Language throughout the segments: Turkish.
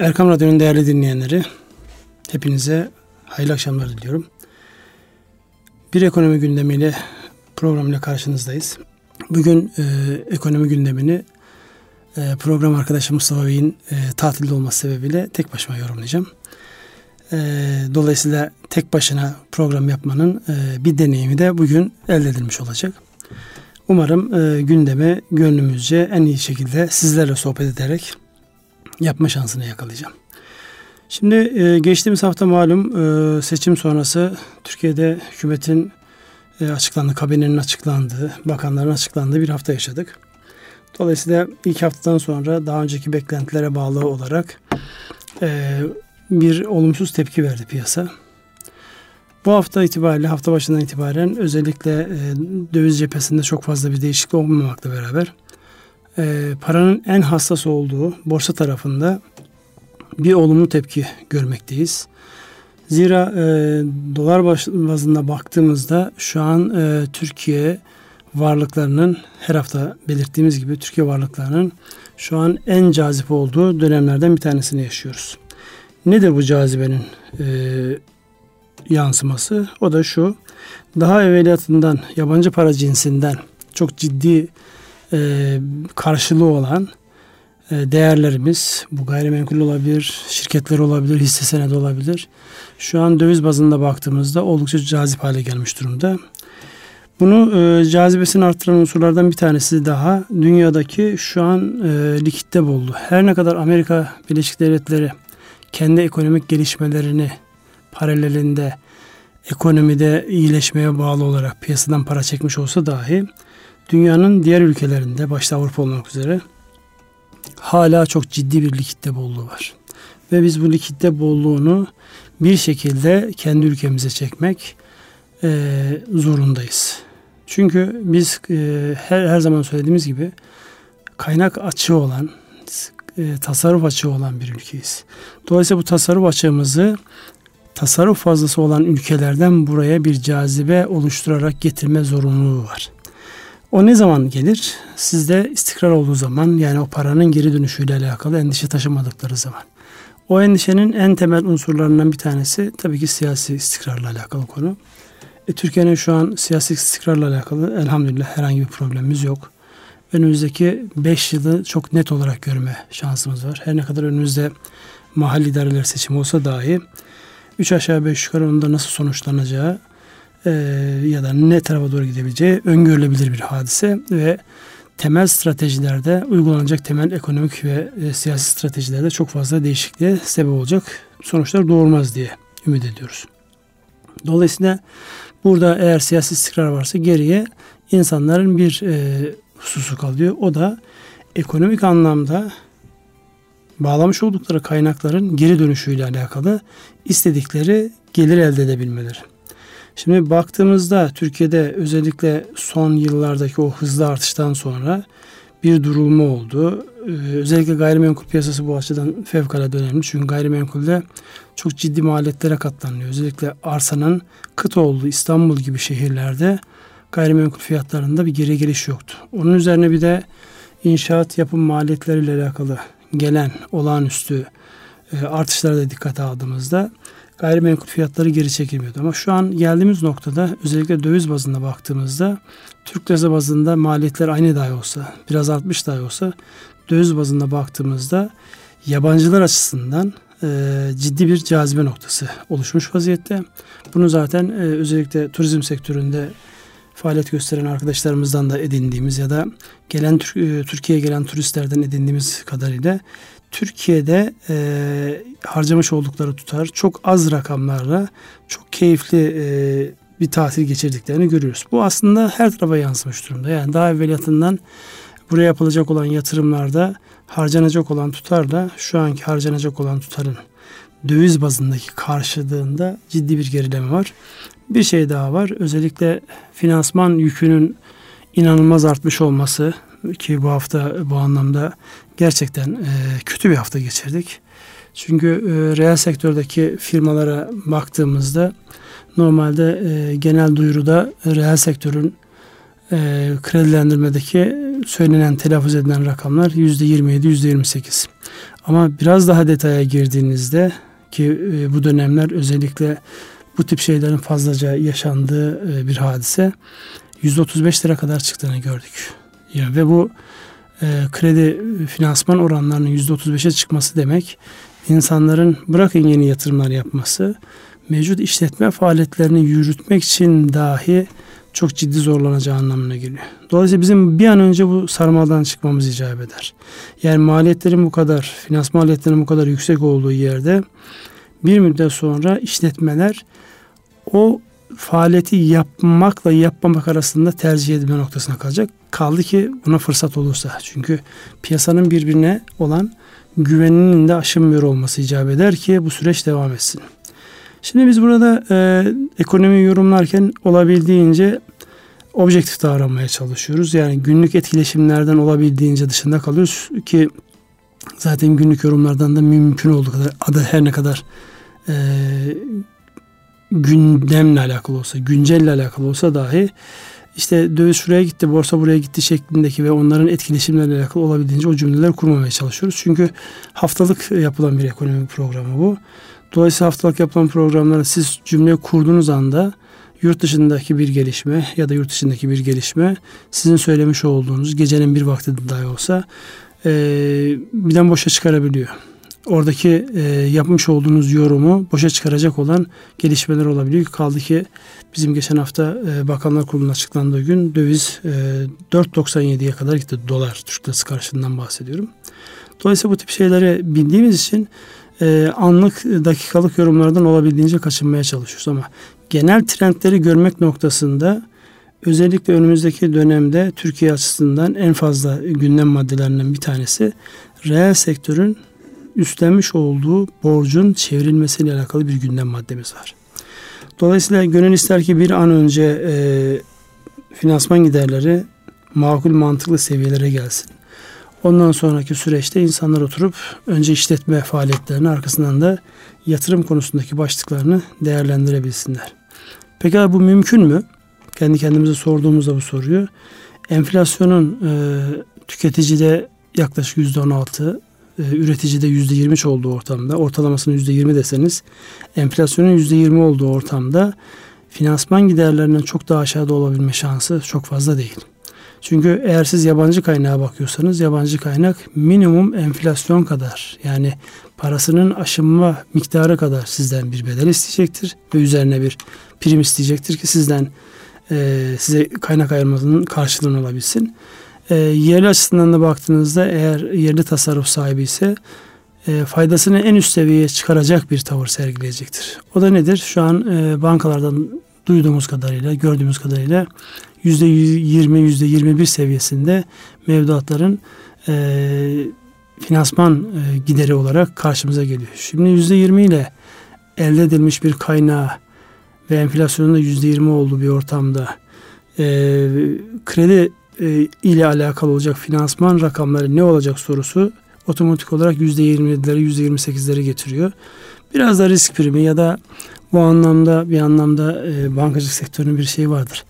Erkam Radyo'nun değerli dinleyenleri, hepinize hayırlı akşamlar diliyorum. Bir ekonomi gündemiyle programıyla karşınızdayız. Bugün e, ekonomi gündemini e, program arkadaşım Mustafa Bey'in e, tatilde olması sebebiyle tek başıma yorumlayacağım. E, dolayısıyla tek başına program yapmanın e, bir deneyimi de bugün elde edilmiş olacak. Umarım e, gündeme gönlümüzce en iyi şekilde sizlerle sohbet ederek yapma şansını yakalayacağım. Şimdi e, geçtiğimiz hafta malum e, seçim sonrası Türkiye'de hükümetin e, açıklandığı, kabinenin açıklandığı, bakanların açıklandığı bir hafta yaşadık. Dolayısıyla ilk haftadan sonra daha önceki beklentilere bağlı olarak e, bir olumsuz tepki verdi piyasa. Bu hafta itibariyle hafta başından itibaren özellikle e, döviz cephesinde çok fazla bir değişiklik olmamakla beraber e, paranın en hassas olduğu borsa tarafında bir olumlu tepki görmekteyiz. Zira e, dolar bazında baktığımızda şu an e, Türkiye varlıklarının her hafta belirttiğimiz gibi Türkiye varlıklarının şu an en cazip olduğu dönemlerden bir tanesini yaşıyoruz. Nedir bu cazibenin e, yansıması? O da şu. Daha evveliyatından yabancı para cinsinden çok ciddi e, karşılığı olan e, değerlerimiz bu gayrimenkul olabilir, şirketler olabilir, hisse senedi olabilir. Şu an döviz bazında baktığımızda oldukça cazip hale gelmiş durumda. Bunu e, cazibesini arttıran unsurlardan bir tanesi daha dünyadaki şu an e, likitte bolluğu. Her ne kadar Amerika Birleşik Devletleri kendi ekonomik gelişmelerini paralelinde ekonomide iyileşmeye bağlı olarak piyasadan para çekmiş olsa dahi dünyanın diğer ülkelerinde başta Avrupa olmak üzere hala çok ciddi bir likitte bolluğu var. Ve biz bu likitte bolluğunu bir şekilde kendi ülkemize çekmek e, zorundayız. Çünkü biz e, her, her zaman söylediğimiz gibi kaynak açığı olan, e, tasarruf açığı olan bir ülkeyiz. Dolayısıyla bu tasarruf açığımızı tasarruf fazlası olan ülkelerden buraya bir cazibe oluşturarak getirme zorunluluğu var. O ne zaman gelir? Sizde istikrar olduğu zaman yani o paranın geri dönüşüyle alakalı endişe taşımadıkları zaman. O endişenin en temel unsurlarından bir tanesi tabii ki siyasi istikrarla alakalı konu. E, Türkiye'nin şu an siyasi istikrarla alakalı elhamdülillah herhangi bir problemimiz yok. Önümüzdeki 5 yılı çok net olarak görme şansımız var. Her ne kadar önümüzde mahalli idareler seçimi olsa dahi 3 aşağı 5 yukarı onda nasıl sonuçlanacağı e, ya da ne tarafa doğru gidebileceği öngörülebilir bir hadise ve temel stratejilerde uygulanacak temel ekonomik ve e, siyasi stratejilerde çok fazla değişikliğe sebep olacak sonuçlar doğurmaz diye ümit ediyoruz. Dolayısıyla burada eğer siyasi istikrar varsa geriye insanların bir e, hususu kalıyor. O da ekonomik anlamda bağlamış oldukları kaynakların geri dönüşüyle alakalı istedikleri gelir elde edebilmeleri. Şimdi baktığımızda Türkiye'de özellikle son yıllardaki o hızlı artıştan sonra bir durulma oldu. Ee, özellikle gayrimenkul piyasası bu açıdan fevkalade önemli. Çünkü gayrimenkulde çok ciddi maliyetlere katlanıyor. Özellikle arsanın kıt olduğu İstanbul gibi şehirlerde gayrimenkul fiyatlarında bir geri geliş yoktu. Onun üzerine bir de inşaat yapım maliyetleriyle alakalı gelen olağanüstü e, artışlara da dikkate aldığımızda gayrimenkul fiyatları geri çekilmiyordu. Ama şu an geldiğimiz noktada özellikle döviz bazında baktığımızda Türk lirası bazında maliyetler aynı dahi olsa, biraz artmış dahi olsa döviz bazında baktığımızda yabancılar açısından e, ciddi bir cazibe noktası oluşmuş vaziyette. Bunu zaten e, özellikle turizm sektöründe faaliyet gösteren arkadaşlarımızdan da edindiğimiz ya da gelen e, Türkiye'ye gelen turistlerden edindiğimiz kadarıyla Türkiye'de e, harcamış oldukları tutar çok az rakamlarla çok keyifli e, bir tatil geçirdiklerini görüyoruz. Bu aslında her tarafa yansımış durumda. Yani daha evveliyatından buraya yapılacak olan yatırımlarda harcanacak olan tutarla şu anki harcanacak olan tutarın döviz bazındaki karşılığında ciddi bir gerileme var. Bir şey daha var. Özellikle finansman yükünün inanılmaz artmış olması ki bu hafta bu anlamda gerçekten e, kötü bir hafta geçirdik. Çünkü e, reel sektördeki firmalara baktığımızda normalde e, genel duyuruda reel sektörün e, kredilendirmedeki söylenen, telaffuz edilen rakamlar %27, %28. Ama biraz daha detaya girdiğinizde ki e, bu dönemler özellikle bu tip şeylerin fazlaca yaşandığı e, bir hadise 135 lira kadar çıktığını gördük. Yani ve bu e, kredi finansman oranlarının %35'e çıkması demek insanların bırakın yeni yatırımlar yapması mevcut işletme faaliyetlerini yürütmek için dahi çok ciddi zorlanacağı anlamına geliyor. Dolayısıyla bizim bir an önce bu sarmaldan çıkmamız icap eder. Yani maliyetlerin bu kadar, finans maliyetlerinin bu kadar yüksek olduğu yerde bir müddet sonra işletmeler o faaliyeti yapmakla yapmamak arasında tercih edilme noktasına kalacak. Kaldı ki buna fırsat olursa. Çünkü piyasanın birbirine olan güveninin de aşınmıyor olması icap eder ki bu süreç devam etsin. Şimdi biz burada e, ekonomi yorumlarken olabildiğince objektif davranmaya çalışıyoruz. Yani günlük etkileşimlerden olabildiğince dışında kalıyoruz ki zaten günlük yorumlardan da mümkün olduğu kadar adı her ne kadar e, gündemle alakalı olsa, güncelle alakalı olsa dahi işte döviz şuraya gitti, borsa buraya gitti şeklindeki ve onların etkileşimlerle alakalı olabildiğince o cümleler kurmamaya çalışıyoruz. Çünkü haftalık yapılan bir ekonomi programı bu. Dolayısıyla haftalık yapılan programlara siz cümleyi kurduğunuz anda yurt dışındaki bir gelişme ya da yurt dışındaki bir gelişme sizin söylemiş olduğunuz gecenin bir vakti dahi olsa e, birden boşa çıkarabiliyor. Oradaki e, yapmış olduğunuz yorumu boşa çıkaracak olan gelişmeler olabiliyor. Kaldı ki bizim geçen hafta e, Bakanlar Kurulu'nun açıklandığı gün döviz e, 4.97'ye kadar gitti. Dolar Türk lirası karşılığından bahsediyorum. Dolayısıyla bu tip şeyleri bildiğimiz için e, anlık dakikalık yorumlardan olabildiğince kaçınmaya çalışıyoruz ama genel trendleri görmek noktasında özellikle önümüzdeki dönemde Türkiye açısından en fazla gündem maddelerinden bir tanesi reel sektörün üstlenmiş olduğu borcun çevrilmesiyle alakalı bir gündem maddemiz var. Dolayısıyla gönül ister ki bir an önce e, finansman giderleri makul mantıklı seviyelere gelsin. Ondan sonraki süreçte insanlar oturup önce işletme faaliyetlerini arkasından da yatırım konusundaki başlıklarını değerlendirebilsinler. Peki bu mümkün mü? Kendi kendimize sorduğumuzda bu soruyu. Enflasyonun e, tüketicide yaklaşık %16, e, üreticide %23 olduğu ortamda, ortalamasının %20 deseniz, enflasyonun %20 olduğu ortamda finansman giderlerinden çok daha aşağıda olabilme şansı çok fazla değil. Çünkü eğer siz yabancı kaynağa bakıyorsanız yabancı kaynak minimum enflasyon kadar yani parasının aşınma miktarı kadar sizden bir bedel isteyecektir ve üzerine bir prim isteyecektir ki sizden e, size kaynak ayırmasının karşılığını alabilsin. E, yerli açısından da baktığınızda eğer yerli tasarruf sahibi ise e, faydasını en üst seviyeye çıkaracak bir tavır sergileyecektir. O da nedir? Şu an e, bankalardan duyduğumuz kadarıyla, gördüğümüz kadarıyla %20, %21 seviyesinde mevduatların e, finansman e, gideri olarak karşımıza geliyor. Şimdi %20 ile elde edilmiş bir kaynağı ve enflasyonun da %20 olduğu bir ortamda e, kredi e, ile alakalı olacak finansman rakamları ne olacak sorusu otomatik olarak %27'leri %28'leri getiriyor. Biraz da risk primi ya da bu anlamda bir anlamda e, bankacılık sektörünün bir şeyi vardır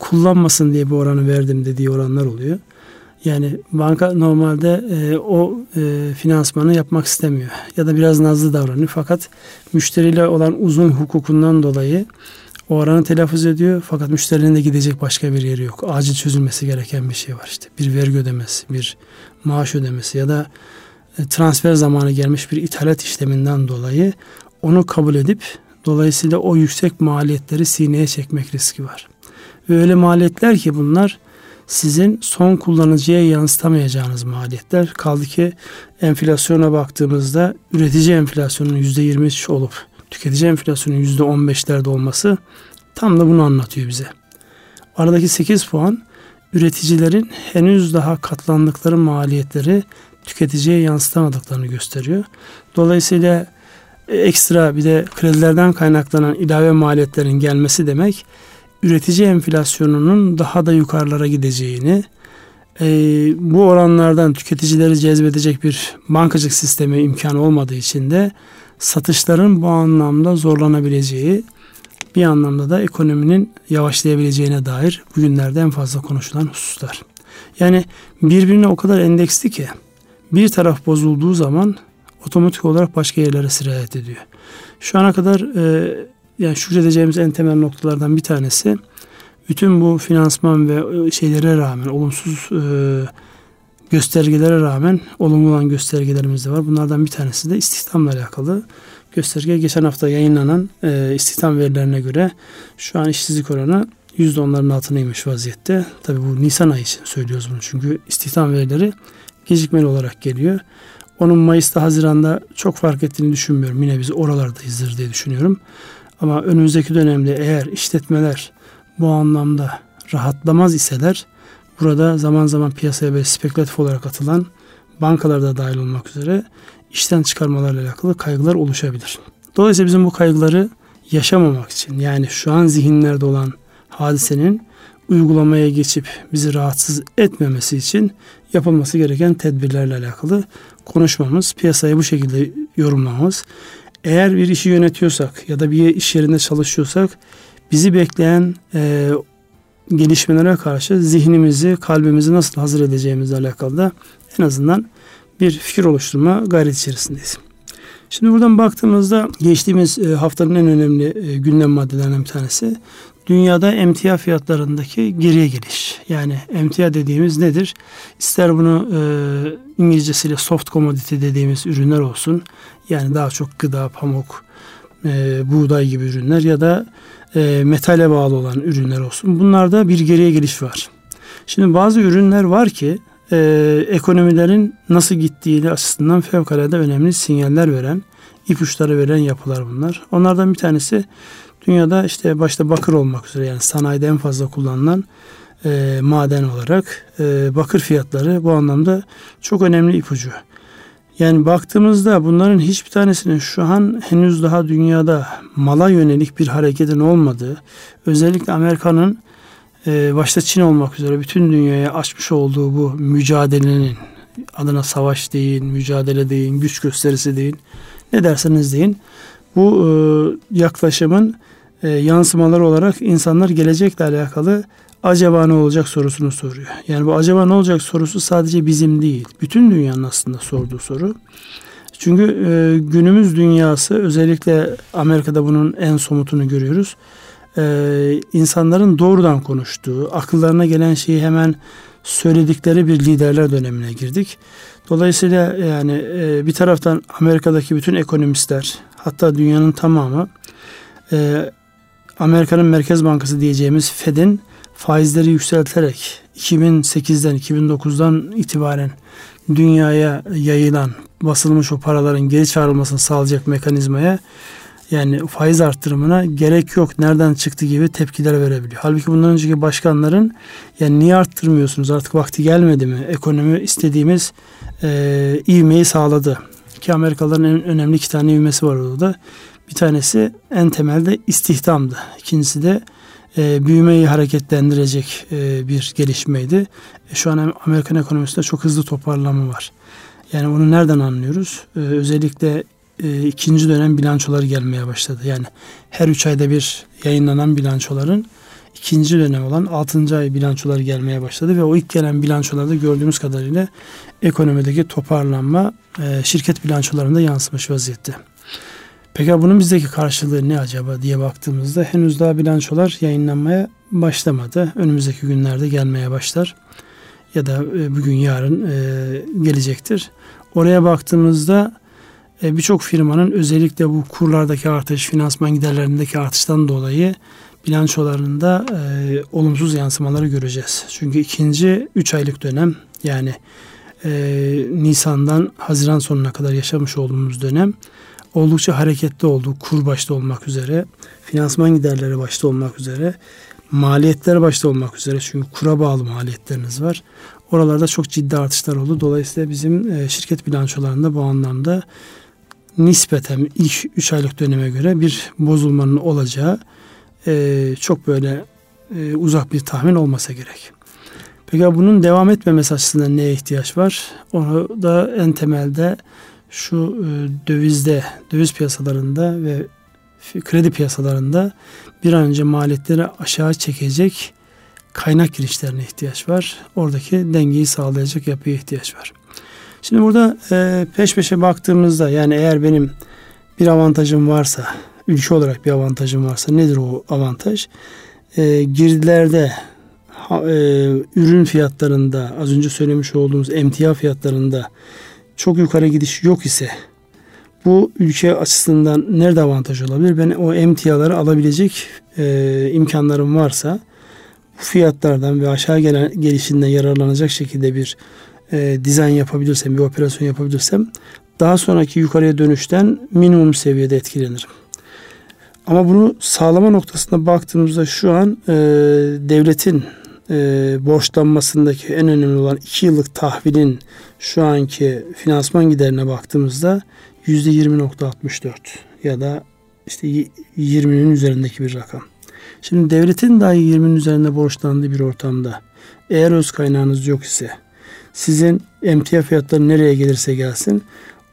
kullanmasın diye bu oranı verdim dediği oranlar oluyor. Yani banka normalde e, o e, finansmanı yapmak istemiyor ya da biraz nazlı davranıyor fakat müşteriyle olan uzun hukukundan dolayı o oranı telaffuz ediyor fakat müşterinin de gidecek başka bir yeri yok. Acil çözülmesi gereken bir şey var işte. Bir vergi ödemesi, bir maaş ödemesi ya da e, transfer zamanı gelmiş bir ithalat işleminden dolayı onu kabul edip dolayısıyla o yüksek maliyetleri sineye çekmek riski var. Ve öyle maliyetler ki bunlar sizin son kullanıcıya yansıtamayacağınız maliyetler. Kaldı ki enflasyona baktığımızda üretici enflasyonunun %23 olup tüketici enflasyonunun %15'lerde olması tam da bunu anlatıyor bize. Aradaki 8 puan üreticilerin henüz daha katlandıkları maliyetleri tüketiciye yansıtamadıklarını gösteriyor. Dolayısıyla ekstra bir de kredilerden kaynaklanan ilave maliyetlerin gelmesi demek üretici enflasyonunun daha da yukarılara gideceğini, e, bu oranlardan tüketicileri cezbedecek bir bankacılık sistemi imkanı olmadığı için de satışların bu anlamda zorlanabileceği, bir anlamda da ekonominin yavaşlayabileceğine dair bugünlerde en fazla konuşulan hususlar. Yani birbirine o kadar endeksli ki bir taraf bozulduğu zaman otomatik olarak başka yerlere sirayet ediyor. Şu ana kadar e, yani şükredeceğimiz en temel noktalardan bir tanesi bütün bu finansman ve e, şeylere rağmen olumsuz e, göstergelere rağmen olumlu olan göstergelerimiz de var. Bunlardan bir tanesi de istihdamla alakalı gösterge. Geçen hafta yayınlanan e, istihdam verilerine göre şu an işsizlik oranı %10'ların altınaymış vaziyette. Tabii bu Nisan ayı için söylüyoruz bunu. Çünkü istihdam verileri gecikmeli olarak geliyor. Onun Mayıs'ta, Haziran'da çok fark ettiğini düşünmüyorum. Yine biz oralardayızdır diye düşünüyorum. Ama önümüzdeki dönemde eğer işletmeler bu anlamda rahatlamaz iseler burada zaman zaman piyasaya böyle spekülatif olarak atılan bankalarda dahil olmak üzere işten çıkarmalarla alakalı kaygılar oluşabilir. Dolayısıyla bizim bu kaygıları yaşamamak için yani şu an zihinlerde olan hadisenin uygulamaya geçip bizi rahatsız etmemesi için yapılması gereken tedbirlerle alakalı konuşmamız, piyasayı bu şekilde yorumlamamız. Eğer bir işi yönetiyorsak ya da bir iş yerinde çalışıyorsak bizi bekleyen e, gelişmelere karşı zihnimizi, kalbimizi nasıl hazır edeceğimizle alakalı da en azından bir fikir oluşturma gayret içerisindeyiz. Şimdi buradan baktığımızda geçtiğimiz e, haftanın en önemli e, gündem maddelerinden bir tanesi dünyada emtia fiyatlarındaki geriye geliş. Yani emtia dediğimiz nedir? İster bunu e, İngilizcesiyle soft commodity dediğimiz ürünler olsun. Yani daha çok gıda, pamuk, e, buğday gibi ürünler ya da e, metale bağlı olan ürünler olsun. Bunlarda bir geriye geliş var. Şimdi bazı ürünler var ki e, ekonomilerin nasıl gittiği açısından fevkalade önemli sinyaller veren, ipuçları veren yapılar bunlar. Onlardan bir tanesi dünyada işte başta bakır olmak üzere yani sanayide en fazla kullanılan e, maden olarak e, bakır fiyatları bu anlamda çok önemli ipucu. Yani baktığımızda bunların hiçbir tanesinin şu an henüz daha dünyada mala yönelik bir hareketin olmadığı, özellikle Amerika'nın e, başta Çin olmak üzere bütün dünyaya açmış olduğu bu mücadelenin adına savaş deyin, mücadele deyin, güç gösterisi deyin, ne derseniz deyin. Bu e, yaklaşımın e, yansımaları olarak insanlar gelecekle alakalı acaba ne olacak sorusunu soruyor. Yani bu acaba ne olacak sorusu sadece bizim değil, bütün dünyanın aslında sorduğu soru. Çünkü e, günümüz dünyası özellikle Amerika'da bunun en somutunu görüyoruz. E, insanların doğrudan konuştuğu, akıllarına gelen şeyi hemen söyledikleri bir liderler dönemine girdik. Dolayısıyla yani e, bir taraftan Amerika'daki bütün ekonomistler hatta dünyanın tamamı e, Amerika'nın Merkez Bankası diyeceğimiz Fed'in faizleri yükselterek 2008'den 2009'dan itibaren dünyaya yayılan basılmış o paraların geri çağrılmasını sağlayacak mekanizmaya yani faiz arttırımına gerek yok nereden çıktı gibi tepkiler verebiliyor. Halbuki bundan önceki başkanların yani niye arttırmıyorsunuz artık vakti gelmedi mi? Ekonomi istediğimiz e, ivmeyi sağladı. Ki Amerikalıların en önemli iki tane ivmesi var orada. Bir tanesi en temelde istihdamdı. İkincisi de e, büyümeyi hareketlendirecek e, bir gelişmeydi. E, şu an Amerikan ekonomisinde çok hızlı toparlama var. Yani onu nereden anlıyoruz? E, özellikle e, ikinci dönem bilançoları gelmeye başladı. Yani her üç ayda bir yayınlanan bilançoların ikinci dönem olan altıncı ay bilançoları gelmeye başladı ve o ilk gelen bilançolarda gördüğümüz kadarıyla ekonomideki toparlanma e, şirket bilançolarında yansımış vaziyette. Peki bunun bizdeki karşılığı ne acaba diye baktığımızda henüz daha bilançolar yayınlanmaya başlamadı. Önümüzdeki günlerde gelmeye başlar ya da e, bugün yarın e, gelecektir. Oraya baktığımızda e, birçok firmanın özellikle bu kurlardaki artış, finansman giderlerindeki artıştan dolayı bilançolarında olumsuz yansımaları göreceğiz. Çünkü ikinci 3 aylık dönem yani Nisan'dan Haziran sonuna kadar yaşamış olduğumuz dönem oldukça hareketli oldu. Kur başta olmak üzere, finansman giderleri başta olmak üzere, maliyetler başta olmak üzere çünkü kura bağlı maliyetleriniz var. Oralarda çok ciddi artışlar oldu. Dolayısıyla bizim e, şirket bilançolarında bu anlamda nispeten ilk 3 aylık döneme göre bir bozulmanın olacağı e, çok böyle e, uzak bir tahmin olmasa gerek. Peki bunun devam etmemesi açısından neye ihtiyaç var? Onu da en temelde şu e, dövizde, döviz piyasalarında ve kredi piyasalarında bir an önce maliyetleri aşağı çekecek kaynak girişlerine ihtiyaç var. Oradaki dengeyi sağlayacak yapıya ihtiyaç var. Şimdi burada e, peş peşe baktığımızda yani eğer benim bir avantajım varsa, ülke olarak bir avantajım varsa nedir o avantaj? E, girdilerde, e, ürün fiyatlarında, az önce söylemiş olduğumuz emtia fiyatlarında çok yukarı gidiş yok ise bu ülke açısından nerede avantaj olabilir? Ben o emtiaları alabilecek e, imkanlarım varsa bu fiyatlardan ve aşağı gelen gelişinden yararlanacak şekilde bir e, dizayn yapabilirsem, bir operasyon yapabilirsem daha sonraki yukarıya dönüşten minimum seviyede etkilenirim. Ama bunu sağlama noktasında baktığımızda şu an e, devletin e, borçlanmasındaki en önemli olan iki yıllık tahvilin şu anki finansman giderine baktığımızda yüzde 20.64 ya da işte 20'nin üzerindeki bir rakam. Şimdi devletin dahi 20'nin üzerinde borçlandığı bir ortamda eğer öz kaynağınız yok ise sizin emtia fiyatları nereye gelirse gelsin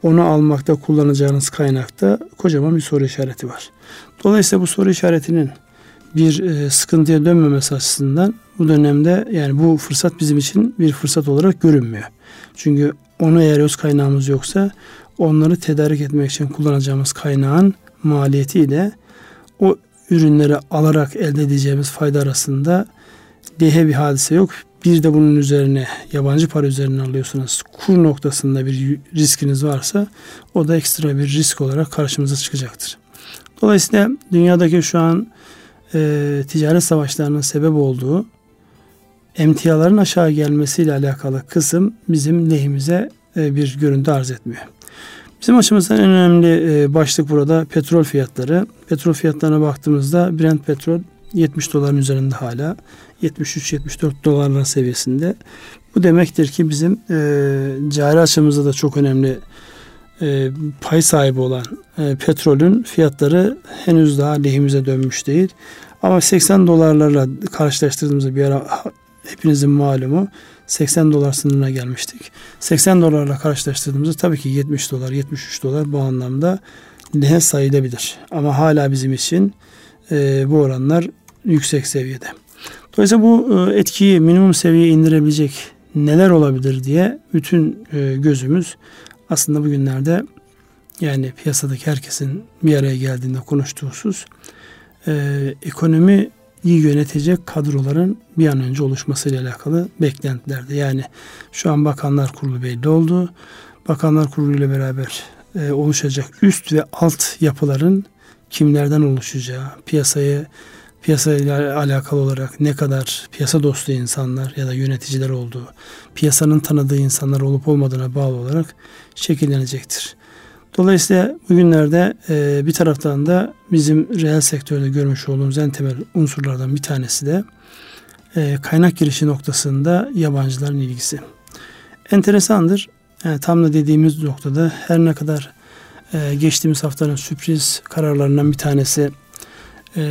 onu almakta kullanacağınız kaynakta kocaman bir soru işareti var. Dolayısıyla bu soru işaretinin bir e, sıkıntıya dönmemesi açısından bu dönemde yani bu fırsat bizim için bir fırsat olarak görünmüyor. Çünkü onu eğer öz kaynağımız yoksa onları tedarik etmek için kullanacağımız kaynağın maliyetiyle o ürünleri alarak elde edeceğimiz fayda arasında dehe bir hadise yok. Bir de bunun üzerine yabancı para üzerine alıyorsanız kur noktasında bir riskiniz varsa o da ekstra bir risk olarak karşımıza çıkacaktır. Dolayısıyla dünyadaki şu an e, ticaret savaşlarının sebep olduğu emtiaların aşağı gelmesiyle alakalı kısım bizim lehimize e, bir görüntü arz etmiyor. Bizim açımızdan en önemli e, başlık burada petrol fiyatları. Petrol fiyatlarına baktığımızda Brent petrol 70 doların üzerinde hala 73-74 dolarlar seviyesinde. Bu demektir ki bizim e, cari açımızda da çok önemli e, pay sahibi olan e, petrolün fiyatları henüz daha lehimize dönmüş değil. Ama 80 dolarlarla karşılaştırdığımızda bir ara hepinizin malumu 80 dolar sınırına gelmiştik. 80 dolarla karşılaştırdığımızda tabii ki 70 dolar, 73 dolar bu anlamda lehe sayılabilir. Ama hala bizim için e, bu oranlar yüksek seviyede. Dolayısıyla bu e, etkiyi minimum seviyeye indirebilecek neler olabilir diye bütün e, gözümüz aslında bugünlerde yani piyasadaki herkesin bir araya geldiğinde konuştuğu husus e, ekonomi iyi yönetecek kadroların bir an önce oluşmasıyla alakalı beklentilerde. Yani şu an Bakanlar Kurulu belli oldu. Bakanlar Kurulu ile beraber e, oluşacak üst ve alt yapıların kimlerden oluşacağı, piyasayı piyasayla alakalı olarak ne kadar piyasa dostu insanlar ya da yöneticiler olduğu, piyasanın tanıdığı insanlar olup olmadığına bağlı olarak şekillenecektir. Dolayısıyla bugünlerde e, bir taraftan da bizim reel sektörde görmüş olduğumuz en temel unsurlardan bir tanesi de e, kaynak girişi noktasında yabancıların ilgisi. Enteresandır. Yani tam da dediğimiz noktada her ne kadar e, geçtiğimiz haftanın sürpriz kararlarından bir tanesi e,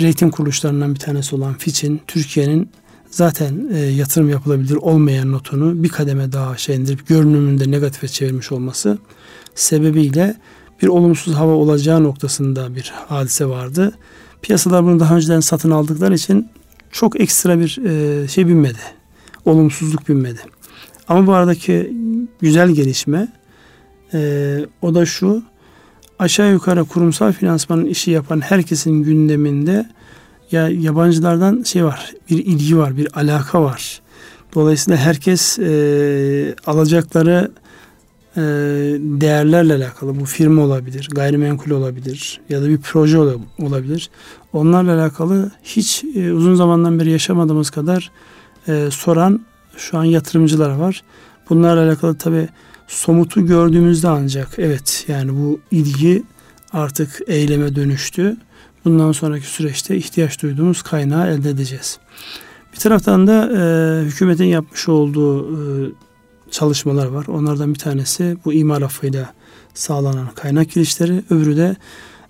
reyting kuruluşlarından bir tanesi olan Fitch'in Türkiye'nin zaten e, yatırım yapılabilir olmayan notunu bir kademe daha aşağı indirip görünümünde negatife çevirmiş olması sebebiyle bir olumsuz hava olacağı noktasında bir hadise vardı. Piyasalar bunu daha önceden satın aldıkları için çok ekstra bir e, şey binmedi. Olumsuzluk binmedi. Ama bu aradaki güzel gelişme e, o da şu aşağı yukarı kurumsal finansmanın işi yapan herkesin gündeminde ya yabancılardan şey var, bir ilgi var, bir alaka var. Dolayısıyla herkes e, alacakları e, değerlerle alakalı bu firma olabilir, gayrimenkul olabilir ya da bir proje olabilir. Onlarla alakalı hiç e, uzun zamandan beri yaşamadığımız kadar e, soran şu an yatırımcılar var. Bunlarla alakalı tabi somutu gördüğümüzde ancak evet yani bu ilgi artık eyleme dönüştü. Bundan sonraki süreçte ihtiyaç duyduğumuz kaynağı elde edeceğiz. Bir taraftan da e, hükümetin yapmış olduğu e, çalışmalar var. Onlardan bir tanesi bu imar affıyla sağlanan kaynak girişleri. Öbürü de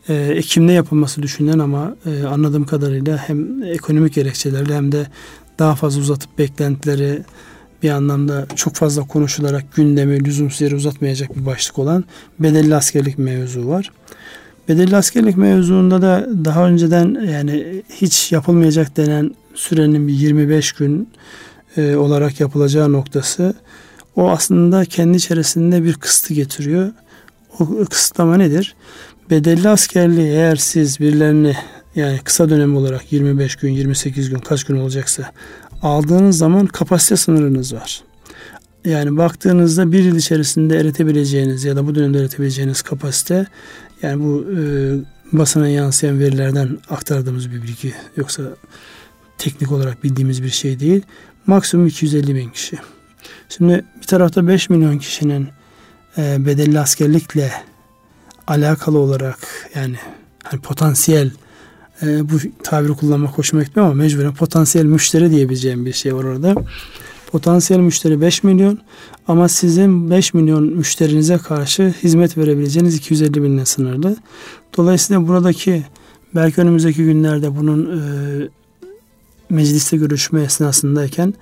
e, Ekim'de yapılması düşünülen ama e, anladığım kadarıyla hem ekonomik gerekçelerle hem de daha fazla uzatıp beklentileri bir anlamda çok fazla konuşularak gündemi lüzumsuz yere uzatmayacak bir başlık olan bedelli askerlik mevzu var. Bedelli askerlik mevzuunda da daha önceden yani hiç yapılmayacak denen sürenin bir 25 gün e, olarak yapılacağı noktası o aslında kendi içerisinde bir kısıtı getiriyor. O kısıtlama nedir? Bedelli askerliği eğer siz birilerini yani kısa dönem olarak 25 gün, 28 gün kaç gün olacaksa aldığınız zaman kapasite sınırınız var. Yani baktığınızda bir yıl içerisinde eretebileceğiniz ya da bu dönemde eretebileceğiniz kapasite yani bu e, basına yansıyan verilerden aktardığımız bir bilgi yoksa teknik olarak bildiğimiz bir şey değil. Maksimum 250 bin kişi. Şimdi bir tarafta 5 milyon kişinin e, bedelli askerlikle alakalı olarak yani hani potansiyel e, bu tabiri kullanmak hoşuma gitmiyor ama mecburen potansiyel müşteri diyebileceğim bir şey var orada. Potansiyel müşteri 5 milyon ama sizin 5 milyon müşterinize karşı hizmet verebileceğiniz 250 binle sınırlı. Dolayısıyla buradaki belki önümüzdeki günlerde bunun e, mecliste görüşme esnasındayken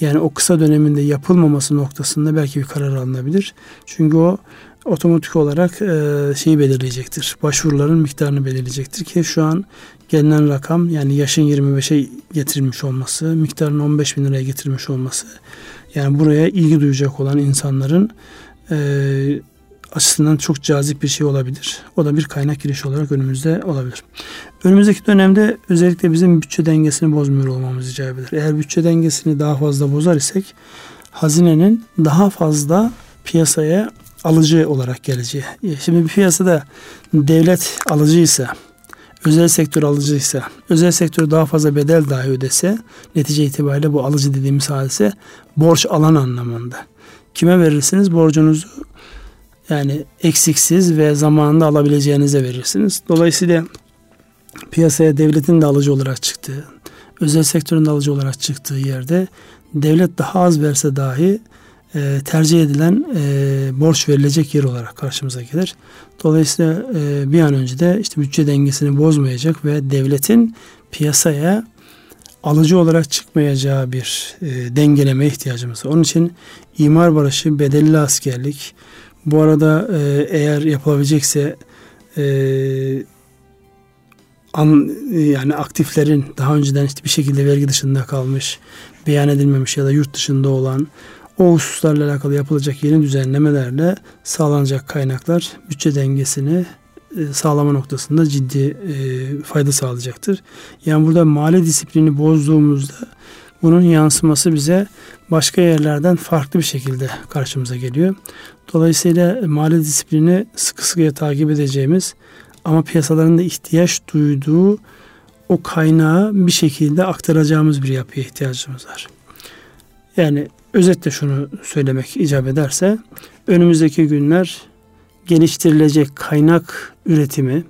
yani o kısa döneminde yapılmaması noktasında belki bir karar alınabilir. Çünkü o otomatik olarak e, şeyi belirleyecektir. Başvuruların miktarını belirleyecektir ki şu an gelinen rakam yani yaşın 25'e getirilmiş olması, miktarın 15 bin liraya getirilmiş olması yani buraya ilgi duyacak olan insanların e, açısından çok cazip bir şey olabilir. O da bir kaynak girişi olarak önümüzde olabilir. Önümüzdeki dönemde özellikle bizim bütçe dengesini bozmuyor olmamız icap eder. Eğer bütçe dengesini daha fazla bozar isek hazinenin daha fazla piyasaya alıcı olarak geleceği. Şimdi bir piyasada devlet alıcıysa, özel sektör alıcıysa, özel sektör daha fazla bedel dahi ödese, netice itibariyle bu alıcı dediğimiz hadise borç alan anlamında. Kime verirsiniz? Borcunuzu yani eksiksiz ve zamanında alabileceğinize verirsiniz. Dolayısıyla piyasaya devletin de alıcı olarak çıktığı, özel sektörün de alıcı olarak çıktığı yerde devlet daha az verse dahi e, tercih edilen e, borç verilecek yer olarak karşımıza gelir. Dolayısıyla e, bir an önce de işte bütçe dengesini bozmayacak ve devletin piyasaya alıcı olarak çıkmayacağı bir e, dengeleme ihtiyacımız var. Onun için imar barışı, bedelli askerlik, bu arada e, eğer yapılabilecekse e, an, yani aktiflerin daha önceden işte bir şekilde vergi dışında kalmış, beyan edilmemiş ya da yurt dışında olan o hususlarla alakalı yapılacak yeni düzenlemelerle sağlanacak kaynaklar bütçe dengesini e, sağlama noktasında ciddi e, fayda sağlayacaktır. Yani burada mali disiplini bozduğumuzda bunun yansıması bize başka yerlerden farklı bir şekilde karşımıza geliyor. Dolayısıyla mali disiplini sıkı sıkıya takip edeceğimiz ama piyasaların da ihtiyaç duyduğu o kaynağı bir şekilde aktaracağımız bir yapıya ihtiyacımız var. Yani özetle şunu söylemek icap ederse önümüzdeki günler geliştirilecek kaynak üretimi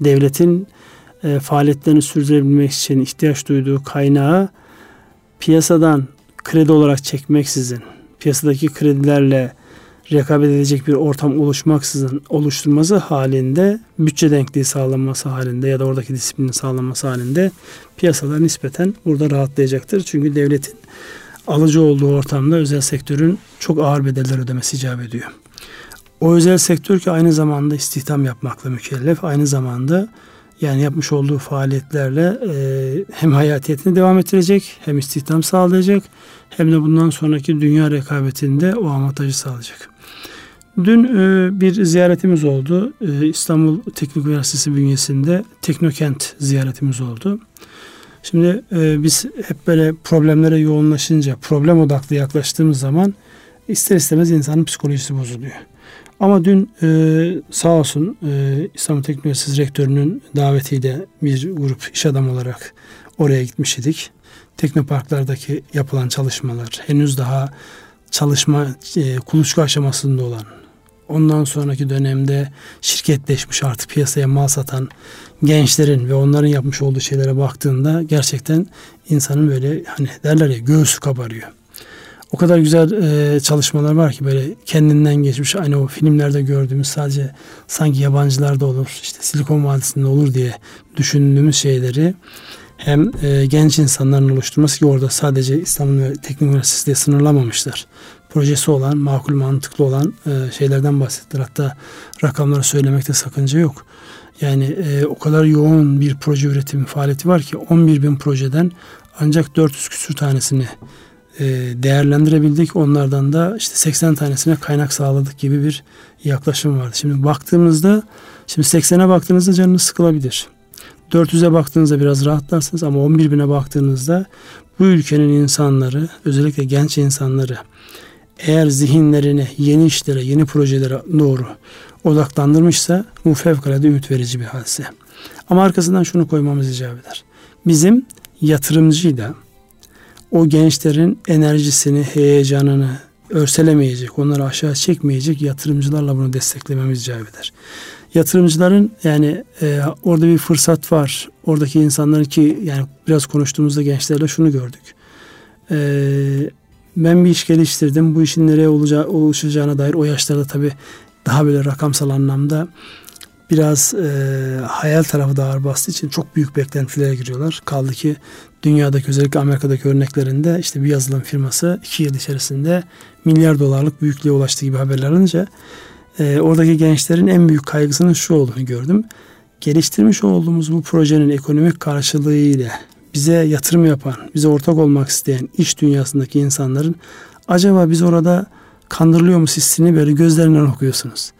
devletin e, faaliyetlerini sürdürebilmek için ihtiyaç duyduğu kaynağı piyasadan kredi olarak çekmeksizin piyasadaki kredilerle rekabet edecek bir ortam oluşmaksızın oluşturması halinde bütçe denkliği sağlanması halinde ya da oradaki disiplinin sağlanması halinde piyasalar nispeten burada rahatlayacaktır. Çünkü devletin alıcı olduğu ortamda özel sektörün çok ağır bedeller ödemesi icap ediyor. O özel sektör ki aynı zamanda istihdam yapmakla mükellef, aynı zamanda yani yapmış olduğu faaliyetlerle e, hem hayatiyetini devam ettirecek, hem istihdam sağlayacak, hem de bundan sonraki dünya rekabetinde o avantajı sağlayacak. Dün e, bir ziyaretimiz oldu. E, İstanbul Teknik Üniversitesi bünyesinde Teknokent ziyaretimiz oldu. Şimdi e, biz hep böyle problemlere yoğunlaşınca, problem odaklı yaklaştığımız zaman ister istemez insanın psikolojisi bozuluyor. Ama dün e, sağ olsun e, İstanbul Teknik Üniversitesi Rektörü'nün davetiyle bir grup iş adamı olarak oraya gitmiş idik. Teknoparklardaki yapılan çalışmalar, henüz daha çalışma e, kuluçka aşamasında olan, ondan sonraki dönemde şirketleşmiş artık piyasaya mal satan gençlerin ve onların yapmış olduğu şeylere baktığında gerçekten insanın böyle hani derler ya göğsü kabarıyor. O kadar güzel e, çalışmalar var ki böyle kendinden geçmiş aynı o filmlerde gördüğümüz sadece sanki yabancılarda olur işte Silikon Vadisi'nde olur diye düşündüğümüz şeyleri hem e, genç insanların oluşturması ki orada sadece İstanbul Teknik Üniversitesi diye sınırlamamışlar projesi olan, makul mantıklı olan e, şeylerden bahsettiler. Hatta rakamları söylemekte sakınca yok. Yani e, o kadar yoğun bir proje üretimi faaliyeti var ki 11 bin projeden ancak 400 küsür tanesini e, değerlendirebildik. Onlardan da işte 80 tanesine kaynak sağladık gibi bir yaklaşım vardı. Şimdi baktığımızda şimdi 80'e baktığınızda canınız sıkılabilir. 400'e baktığınızda biraz rahatlarsınız ama 11 bine baktığınızda bu ülkenin insanları özellikle genç insanları eğer zihinlerini yeni işlere, yeni projelere doğru odaklandırmışsa bu fevkalade ümit verici bir hadise. Ama arkasından şunu koymamız icap eder. Bizim yatırımcıyla o gençlerin enerjisini, heyecanını örselemeyecek, onları aşağı çekmeyecek yatırımcılarla bunu desteklememiz icap eder. Yatırımcıların yani e, orada bir fırsat var. Oradaki insanların ki yani biraz konuştuğumuzda gençlerle şunu gördük. E, ben bir iş geliştirdim. Bu işin nereye olacağı, oluşacağına dair o yaşlarda tabii daha böyle rakamsal anlamda biraz e, hayal tarafı da ağır bastığı için çok büyük beklentilere giriyorlar. Kaldı ki dünyadaki özellikle Amerika'daki örneklerinde işte bir yazılım firması iki yıl içerisinde milyar dolarlık büyüklüğe ulaştığı gibi haberler alınca e, oradaki gençlerin en büyük kaygısının şu olduğunu gördüm. Geliştirmiş olduğumuz bu projenin ekonomik karşılığı ile bize yatırım yapan, bize ortak olmak isteyen iş dünyasındaki insanların acaba biz orada kandırılıyor mu hissini böyle gözlerinden okuyorsunuz.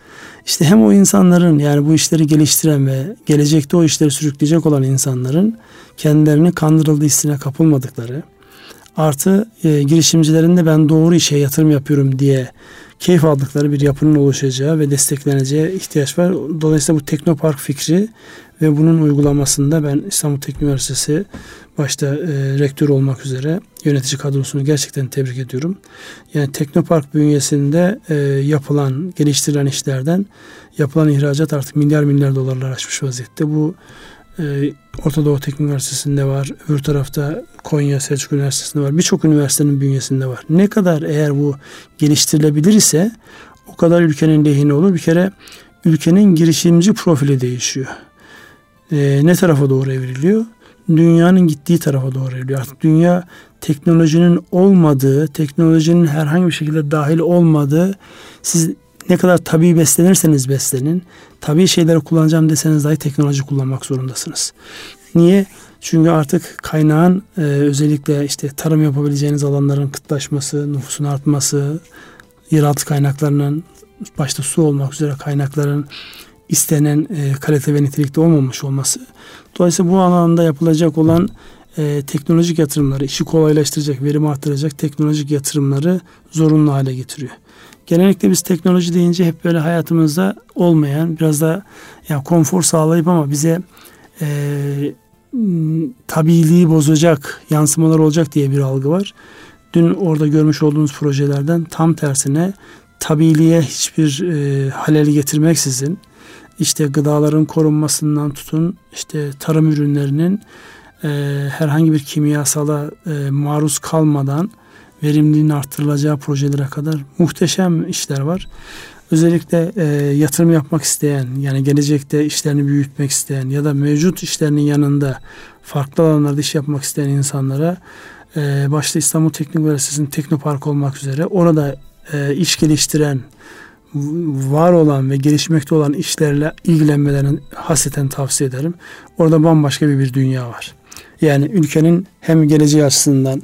İşte hem o insanların yani bu işleri geliştiren ve gelecekte o işleri sürükleyecek olan insanların kendilerini kandırıldığı hissine kapılmadıkları artı e, girişimcilerin de ben doğru işe yatırım yapıyorum diye keyif aldıkları bir yapının oluşacağı ve destekleneceği ihtiyaç var. Dolayısıyla bu teknopark fikri ve bunun uygulamasında ben İstanbul Teknik Üniversitesi başta e, rektör olmak üzere yönetici kadrosunu gerçekten tebrik ediyorum. Yani Teknopark bünyesinde e, yapılan, geliştirilen işlerden yapılan ihracat artık milyar milyar dolarlar aşmış vaziyette. Bu e, Orta Doğu Teknik Üniversitesi'nde var. Öbür tarafta Konya Selçuk Üniversitesi'nde var. Birçok üniversitenin bünyesinde var. Ne kadar eğer bu geliştirilebilir ise o kadar ülkenin lehine olur. Bir kere ülkenin girişimci profili değişiyor. E, ne tarafa doğru evriliyor? Dünyanın gittiği tarafa doğru evriliyor. Artık dünya teknolojinin olmadığı, teknolojinin herhangi bir şekilde dahil olmadığı, siz ne kadar tabii beslenirseniz beslenin, tabii şeyleri kullanacağım deseniz dahi teknoloji kullanmak zorundasınız. Niye? Çünkü artık kaynağın e, özellikle işte tarım yapabileceğiniz alanların kıtlaşması, nüfusun artması, yeraltı kaynaklarının başta su olmak üzere kaynakların istenen e, kalite ve nitelikte olmamış olması. Dolayısıyla bu alanda yapılacak olan e, teknolojik yatırımları, işi kolaylaştıracak, verim arttıracak teknolojik yatırımları zorunlu hale getiriyor. Genellikle biz teknoloji deyince hep böyle hayatımızda olmayan, biraz da ya konfor sağlayıp ama bize e, tabiliği bozacak yansımalar olacak diye bir algı var. Dün orada görmüş olduğunuz projelerden tam tersine tabiliğe hiçbir e, haleli getirmeksizin işte gıdaların korunmasından tutun işte tarım ürünlerinin e, herhangi bir kimyasala e, maruz kalmadan verimliliğin arttırılacağı projelere kadar muhteşem işler var. Özellikle e, yatırım yapmak isteyen yani gelecekte işlerini büyütmek isteyen ya da mevcut işlerinin yanında farklı alanlarda iş yapmak isteyen insanlara e, başta İstanbul Teknik Üniversitesi'nin Teknopark olmak üzere orada e, iş geliştiren var olan ve gelişmekte olan işlerle ilgilenmelerini hasreten tavsiye ederim. Orada bambaşka bir, bir dünya var. Yani ülkenin hem geleceği açısından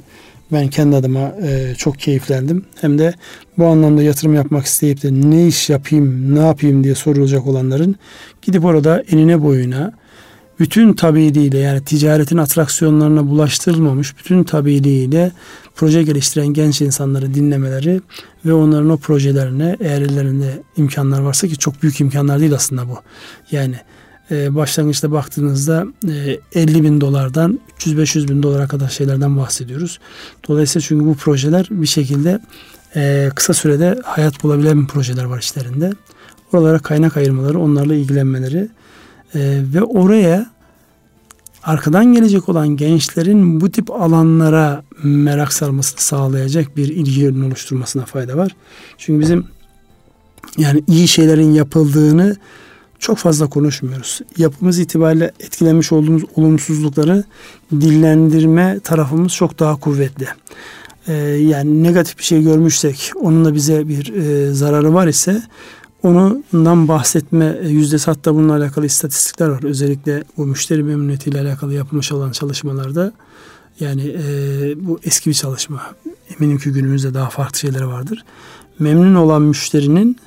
ben kendi adıma e, çok keyiflendim. Hem de bu anlamda yatırım yapmak isteyip de ne iş yapayım, ne yapayım diye sorulacak olanların gidip orada enine boyuna bütün tabiiliğiyle yani ticaretin atraksiyonlarına bulaştırılmamış bütün tabiiliğiyle proje geliştiren genç insanları dinlemeleri ve onların o projelerine eğer ellerinde imkanlar varsa ki çok büyük imkanlar değil aslında bu. Yani e, başlangıçta baktığınızda e, 50 bin dolardan 300-500 bin dolara kadar şeylerden bahsediyoruz. Dolayısıyla çünkü bu projeler bir şekilde e, kısa sürede hayat bulabilen projeler var işlerinde. Oralara kaynak ayırmaları, onlarla ilgilenmeleri e, ve oraya arkadan gelecek olan gençlerin bu tip alanlara merak sarmasını sağlayacak bir ilgi oluşturmasına fayda var. Çünkü bizim yani iyi şeylerin yapıldığını çok fazla konuşmuyoruz. Yapımız itibariyle etkilenmiş olduğumuz olumsuzlukları dillendirme tarafımız çok daha kuvvetli. e, yani negatif bir şey görmüşsek onun da bize bir e, zararı var ise onundan bahsetme yüzdesi hatta bununla alakalı istatistikler var. Özellikle bu müşteri memnuniyetiyle alakalı yapılmış olan çalışmalarda yani e, bu eski bir çalışma. Eminim ki günümüzde daha farklı şeyler vardır. Memnun olan müşterinin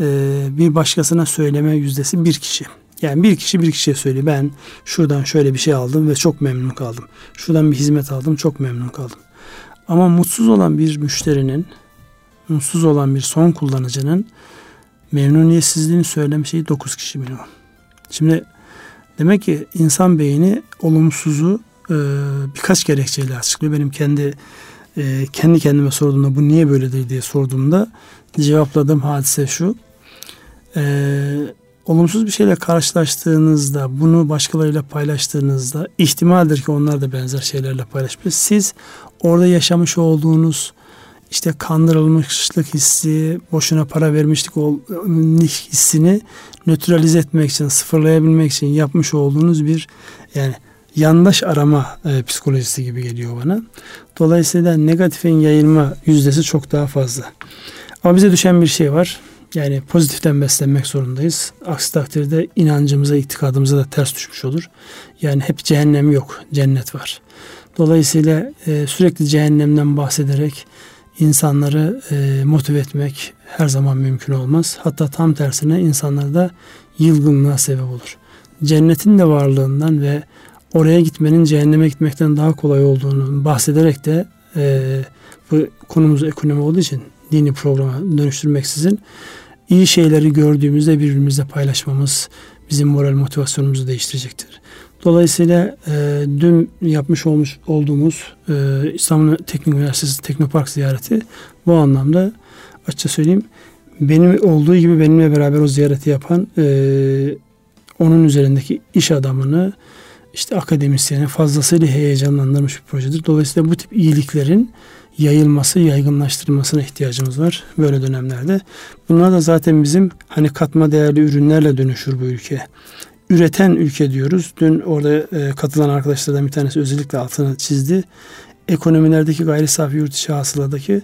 e, bir başkasına söyleme yüzdesi bir kişi. Yani bir kişi bir kişiye söylüyor. Ben şuradan şöyle bir şey aldım ve çok memnun kaldım. Şuradan bir hizmet aldım çok memnun kaldım. Ama mutsuz olan bir müşterinin, mutsuz olan bir son kullanıcının memnuniyetsizliğini söyleme şeyi 9 kişi minimum. Şimdi demek ki insan beyni olumsuzu e, birkaç gerekçeyle açıklıyor. Benim kendi e, kendi kendime sorduğumda bu niye böyledir diye sorduğumda cevapladığım hadise şu. E, olumsuz bir şeyle karşılaştığınızda, bunu başkalarıyla paylaştığınızda ihtimaldir ki onlar da benzer şeylerle paylaşmış. Siz orada yaşamış olduğunuz işte kandırılmışlık hissi, boşuna para vermişlik hissini nötralize etmek için, sıfırlayabilmek için yapmış olduğunuz bir yani yandaş arama e, psikolojisi gibi geliyor bana. Dolayısıyla negatifin yayılma yüzdesi çok daha fazla. Ama bize düşen bir şey var. Yani pozitiften beslenmek zorundayız. Aksi takdirde inancımıza, itikadımıza da ters düşmüş olur. Yani hep cehennem yok, cennet var. Dolayısıyla e, sürekli cehennemden bahsederek insanları e, motive etmek her zaman mümkün olmaz. Hatta tam tersine insanlarda yılgınlığa sebep olur. Cennetin de varlığından ve oraya gitmenin cehenneme gitmekten daha kolay olduğunu bahsederek de e, bu konumuz ekonomi olduğu için dini programa dönüştürmeksizin iyi şeyleri gördüğümüzde birbirimizle paylaşmamız bizim moral motivasyonumuzu değiştirecektir. Dolayısıyla e, dün yapmış olmuş olduğumuz e, İstanbul Teknik Üniversitesi Teknopark ziyareti bu anlamda açıkça söyleyeyim benim olduğu gibi benimle beraber o ziyareti yapan e, onun üzerindeki iş adamını işte akademisyeni fazlasıyla heyecanlandırmış bir projedir. Dolayısıyla bu tip iyiliklerin yayılması, yaygınlaştırılmasına ihtiyacımız var böyle dönemlerde. Bunlar da zaten bizim hani katma değerli ürünlerle dönüşür bu ülke. Üreten ülke diyoruz. Dün orada e, katılan arkadaşlardan bir tanesi özellikle altını çizdi. Ekonomilerdeki gayri safi yurt içi hasıladaki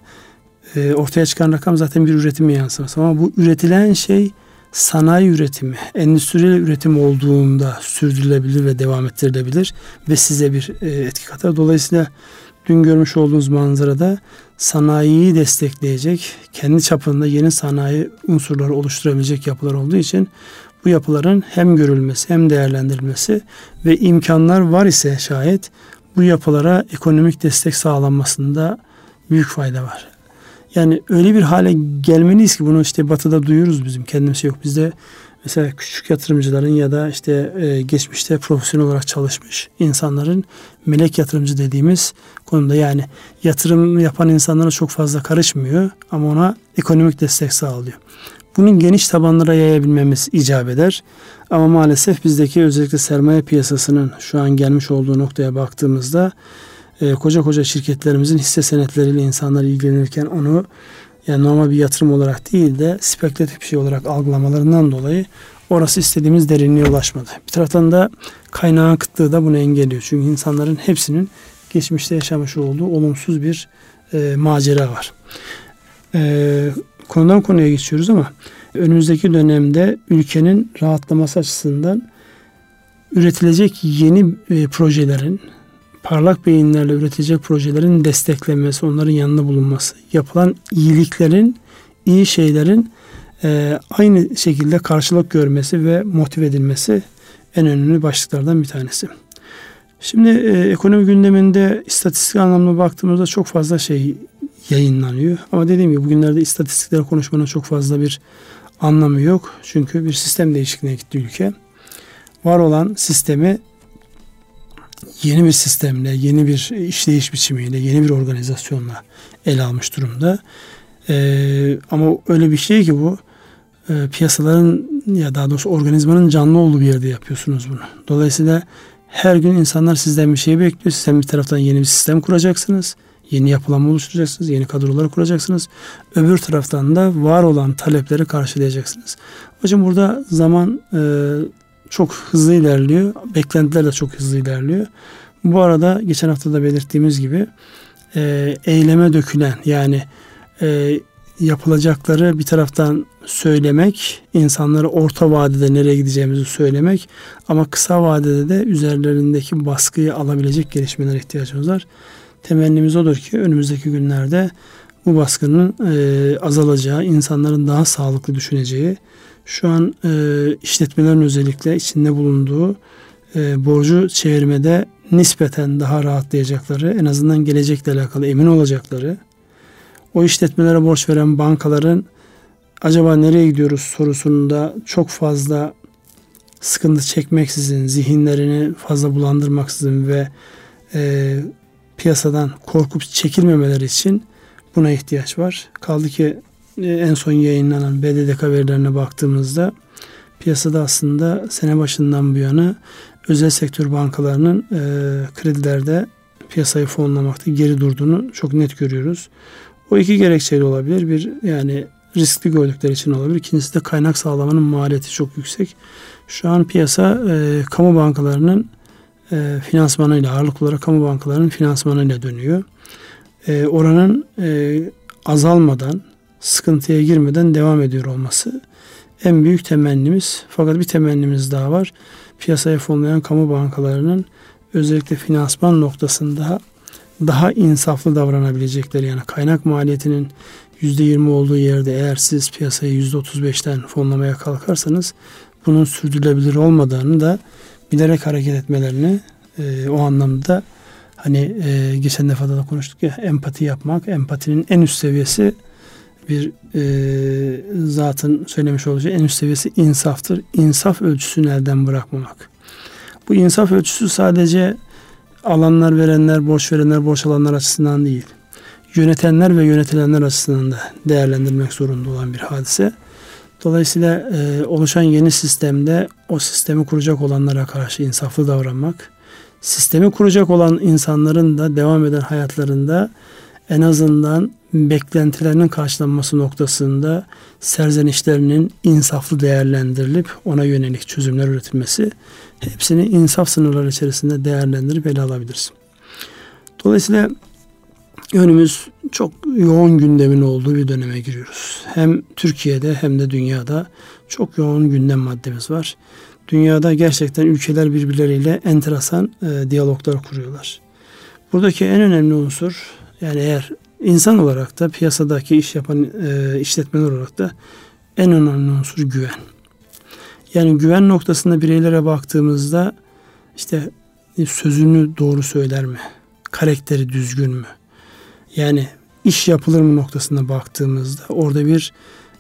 e, ortaya çıkan rakam zaten bir üretim yansıması. Ama bu üretilen şey sanayi üretimi, endüstriyel üretim olduğunda sürdürülebilir ve devam ettirilebilir ve size bir e, etki katar. Dolayısıyla dün görmüş olduğunuz manzarada sanayiyi destekleyecek, kendi çapında yeni sanayi unsurları oluşturabilecek yapılar olduğu için bu yapıların hem görülmesi hem değerlendirilmesi ve imkanlar var ise şayet bu yapılara ekonomik destek sağlanmasında büyük fayda var. Yani öyle bir hale gelmeliyiz ki bunu işte batıda duyuyoruz bizim kendimiz yok. Bizde mesela küçük yatırımcıların ya da işte e, geçmişte profesyonel olarak çalışmış insanların melek yatırımcı dediğimiz konuda yani yatırım yapan insanlara çok fazla karışmıyor ama ona ekonomik destek sağlıyor. Bunun geniş tabanlara yayabilmemiz icap eder. Ama maalesef bizdeki özellikle sermaye piyasasının şu an gelmiş olduğu noktaya baktığımızda e, koca koca şirketlerimizin hisse senetleriyle insanlar ilgilenirken onu yani normal bir yatırım olarak değil de spekülatif bir şey olarak algılamalarından dolayı orası istediğimiz derinliğe ulaşmadı. Bir taraftan da kaynağın kıtlığı da bunu engelliyor. Çünkü insanların hepsinin geçmişte yaşamış olduğu olumsuz bir e, macera var. E, konudan konuya geçiyoruz ama önümüzdeki dönemde ülkenin rahatlaması açısından üretilecek yeni e, projelerin parlak beyinlerle üretecek projelerin desteklenmesi, onların yanında bulunması, yapılan iyiliklerin, iyi şeylerin e, aynı şekilde karşılık görmesi ve motive edilmesi en önemli başlıklardan bir tanesi. Şimdi e, ekonomi gündeminde istatistik anlamda baktığımızda çok fazla şey yayınlanıyor. Ama dediğim gibi bugünlerde istatistikleri konuşmanın çok fazla bir anlamı yok. Çünkü bir sistem değişikliğine gitti ülke. Var olan sistemi yeni bir sistemle, yeni bir işleyiş biçimiyle, yeni bir organizasyonla ele almış durumda. Ee, ama öyle bir şey ki bu e, piyasaların ya daha doğrusu organizmanın canlı olduğu bir yerde yapıyorsunuz bunu. Dolayısıyla her gün insanlar sizden bir şey bekliyor. Sizden bir taraftan yeni bir sistem kuracaksınız. Yeni yapılanma oluşturacaksınız. Yeni kadroları kuracaksınız. Öbür taraftan da var olan talepleri karşılayacaksınız. Hocam burada zaman e, çok hızlı ilerliyor. Beklentiler de çok hızlı ilerliyor. Bu arada geçen hafta da belirttiğimiz gibi e, eyleme dökülen yani e, yapılacakları bir taraftan söylemek, insanlara orta vadede nereye gideceğimizi söylemek ama kısa vadede de üzerlerindeki baskıyı alabilecek gelişmeler ihtiyacımız var. Temennimiz odur ki önümüzdeki günlerde bu baskının e, azalacağı, insanların daha sağlıklı düşüneceği, şu an e, işletmelerin özellikle içinde bulunduğu e, borcu çevirmede nispeten daha rahatlayacakları, en azından gelecekle alakalı emin olacakları, o işletmelere borç veren bankaların acaba nereye gidiyoruz sorusunda çok fazla sıkıntı çekmeksizin, zihinlerini fazla bulandırmaksızın ve e, piyasadan korkup çekilmemeleri için buna ihtiyaç var. Kaldı ki e, en son yayınlanan BDDK verilerine baktığımızda piyasada aslında sene başından bu yana özel sektör bankalarının e, kredilerde piyasayı fonlamakta geri durduğunu çok net görüyoruz. O iki gerekçeyle olabilir. Bir yani riskli gördükleri için olabilir. İkincisi de kaynak sağlamanın maliyeti çok yüksek. Şu an piyasa e, kamu bankalarının e, finansmanıyla ağırlıklı olarak kamu bankalarının finansmanıyla dönüyor. E, oranın e, azalmadan sıkıntıya girmeden devam ediyor olması en büyük temennimiz. Fakat bir temennimiz daha var. Piyasaya fonlayan kamu bankalarının özellikle finansman noktasında daha insaflı davranabilecekleri yani kaynak maliyetinin %20 olduğu yerde eğer siz piyasayı %35'ten fonlamaya kalkarsanız bunun sürdürülebilir olmadığını da bilerek hareket etmelerini e, o anlamda hani e, geçen defada da konuştuk ya empati yapmak empatinin en üst seviyesi bir e, zatın söylemiş olacağı en üst seviyesi insaftır. İnsaf ölçüsünü elden bırakmamak. Bu insaf ölçüsü sadece alanlar verenler, borç verenler, borç alanlar açısından değil. Yönetenler ve yönetilenler açısından da değerlendirmek zorunda olan bir hadise. Dolayısıyla e, oluşan yeni sistemde o sistemi kuracak olanlara karşı insaflı davranmak, sistemi kuracak olan insanların da devam eden hayatlarında en azından beklentilerinin karşılanması noktasında serzenişlerinin insaflı değerlendirilip ona yönelik çözümler üretilmesi hepsini insaf sınırları içerisinde değerlendirip ele alabiliriz. Dolayısıyla önümüz çok yoğun gündemin olduğu bir döneme giriyoruz. Hem Türkiye'de hem de dünyada çok yoğun gündem maddemiz var. Dünyada gerçekten ülkeler birbirleriyle enteresan e, diyaloglar kuruyorlar. Buradaki en önemli unsur yani eğer insan olarak da piyasadaki iş yapan e, işletmeler olarak da en önemli unsur güven. Yani güven noktasında bireylere baktığımızda işte sözünü doğru söyler mi? Karakteri düzgün mü? Yani iş yapılır mı noktasına baktığımızda orada bir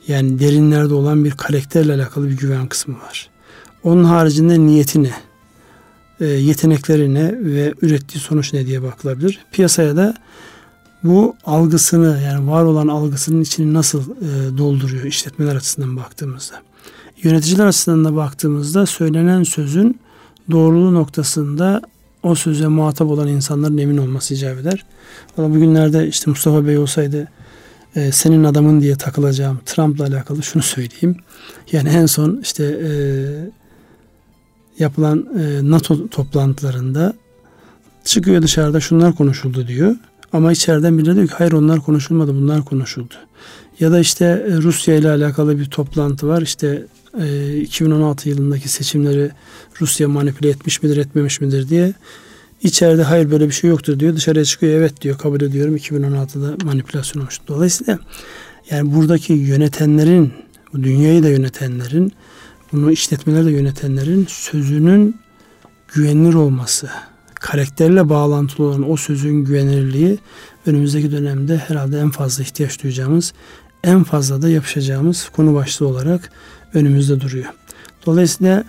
yani derinlerde olan bir karakterle alakalı bir güven kısmı var. Onun haricinde niyeti ne? E, yetenekleri ne ve ürettiği sonuç ne diye bakılabilir. Piyasaya da bu algısını yani var olan algısının içini nasıl e, dolduruyor işletmeler açısından baktığımızda. Yöneticiler açısından da baktığımızda söylenen sözün doğruluğu noktasında o söze muhatap olan insanların emin olması icap eder. Valla bugünlerde işte Mustafa Bey olsaydı e, senin adamın diye takılacağım Trump'la alakalı şunu söyleyeyim. Yani en son işte e, yapılan e, NATO toplantılarında çıkıyor dışarıda şunlar konuşuldu diyor. Ama içeriden biri diyor ki hayır onlar konuşulmadı bunlar konuşuldu. Ya da işte e, Rusya ile alakalı bir toplantı var. İşte 2016 e, yılındaki seçimleri Rusya manipüle etmiş midir etmemiş midir diye içeride hayır böyle bir şey yoktur diyor. Dışarıya çıkıyor evet diyor kabul ediyorum 2016'da manipülasyon olmuş. Dolayısıyla yani buradaki yönetenlerin dünyayı da yönetenlerin bunu işletmeleri de yönetenlerin sözünün güvenilir olması, karakterle bağlantılı olan o sözün güvenilirliği önümüzdeki dönemde herhalde en fazla ihtiyaç duyacağımız, en fazla da yapışacağımız konu başlığı olarak önümüzde duruyor. Dolayısıyla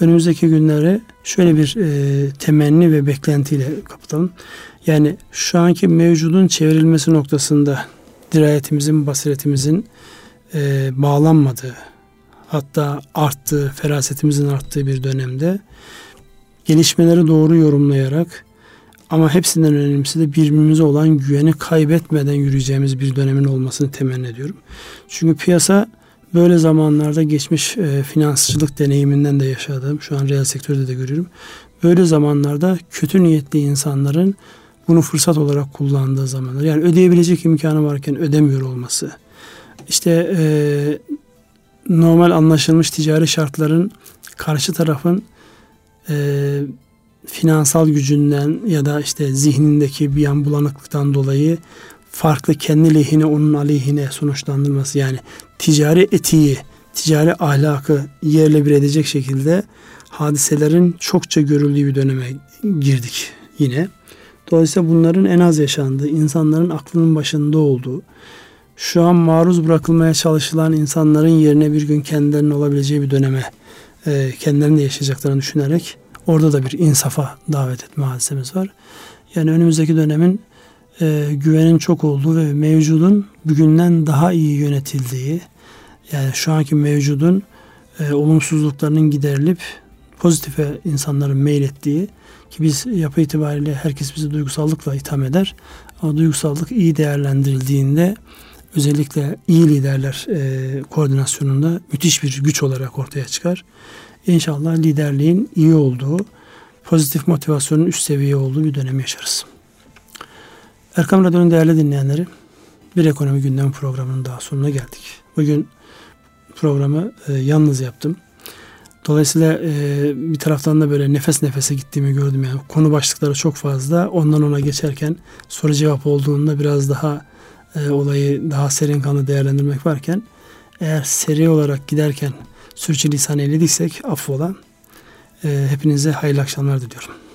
önümüzdeki günleri şöyle bir e, temenni ve beklentiyle kapatalım. Yani şu anki mevcudun çevrilmesi noktasında dirayetimizin, basiretimizin e, bağlanmadığı, hatta arttığı, ferasetimizin arttığı bir dönemde gelişmeleri doğru yorumlayarak ama hepsinden önemlisi de birbirimize olan güveni kaybetmeden yürüyeceğimiz bir dönemin olmasını temenni ediyorum. Çünkü piyasa böyle zamanlarda geçmiş e, finansçılık deneyiminden de yaşadığım, şu an reel sektörde de görüyorum. Böyle zamanlarda kötü niyetli insanların bunu fırsat olarak kullandığı zamanlar. Yani ödeyebilecek imkanı varken ödemiyor olması. İşte e, normal anlaşılmış ticari şartların karşı tarafın e, finansal gücünden ya da işte zihnindeki bir yan bulanıklıktan dolayı farklı kendi lehine onun aleyhine sonuçlandırması yani ticari etiği, ticari ahlakı yerle bir edecek şekilde hadiselerin çokça görüldüğü bir döneme girdik yine. Dolayısıyla bunların en az yaşandığı, insanların aklının başında olduğu, şu an maruz bırakılmaya çalışılan insanların yerine bir gün kendilerinin olabileceği bir döneme e, kendilerini de yaşayacaklarını düşünerek orada da bir insafa davet etme hadisemiz var. Yani önümüzdeki dönemin e, güvenin çok olduğu ve mevcudun bugünden daha iyi yönetildiği yani şu anki mevcudun e, olumsuzluklarının giderilip pozitife insanların meylettiği ki biz yapı itibariyle herkes bizi duygusallıkla itham eder. Ama duygusallık iyi değerlendirildiğinde özellikle iyi liderler e, koordinasyonunda müthiş bir güç olarak ortaya çıkar. İnşallah liderliğin iyi olduğu, pozitif motivasyonun üst seviye olduğu bir dönem yaşarız. Erkam Radyo'nun değerli dinleyenleri, bir ekonomi gündem programının daha sonuna geldik. Bugün programı e, yalnız yaptım. Dolayısıyla e, bir taraftan da böyle nefes nefese gittiğimi gördüm. Yani konu başlıkları çok fazla. Ondan ona geçerken soru cevap olduğunda biraz daha e, olayı daha serin kanlı değerlendirmek varken eğer seri olarak giderken sürçülisan eylediysek affola. E, hepinize hayırlı akşamlar diliyorum.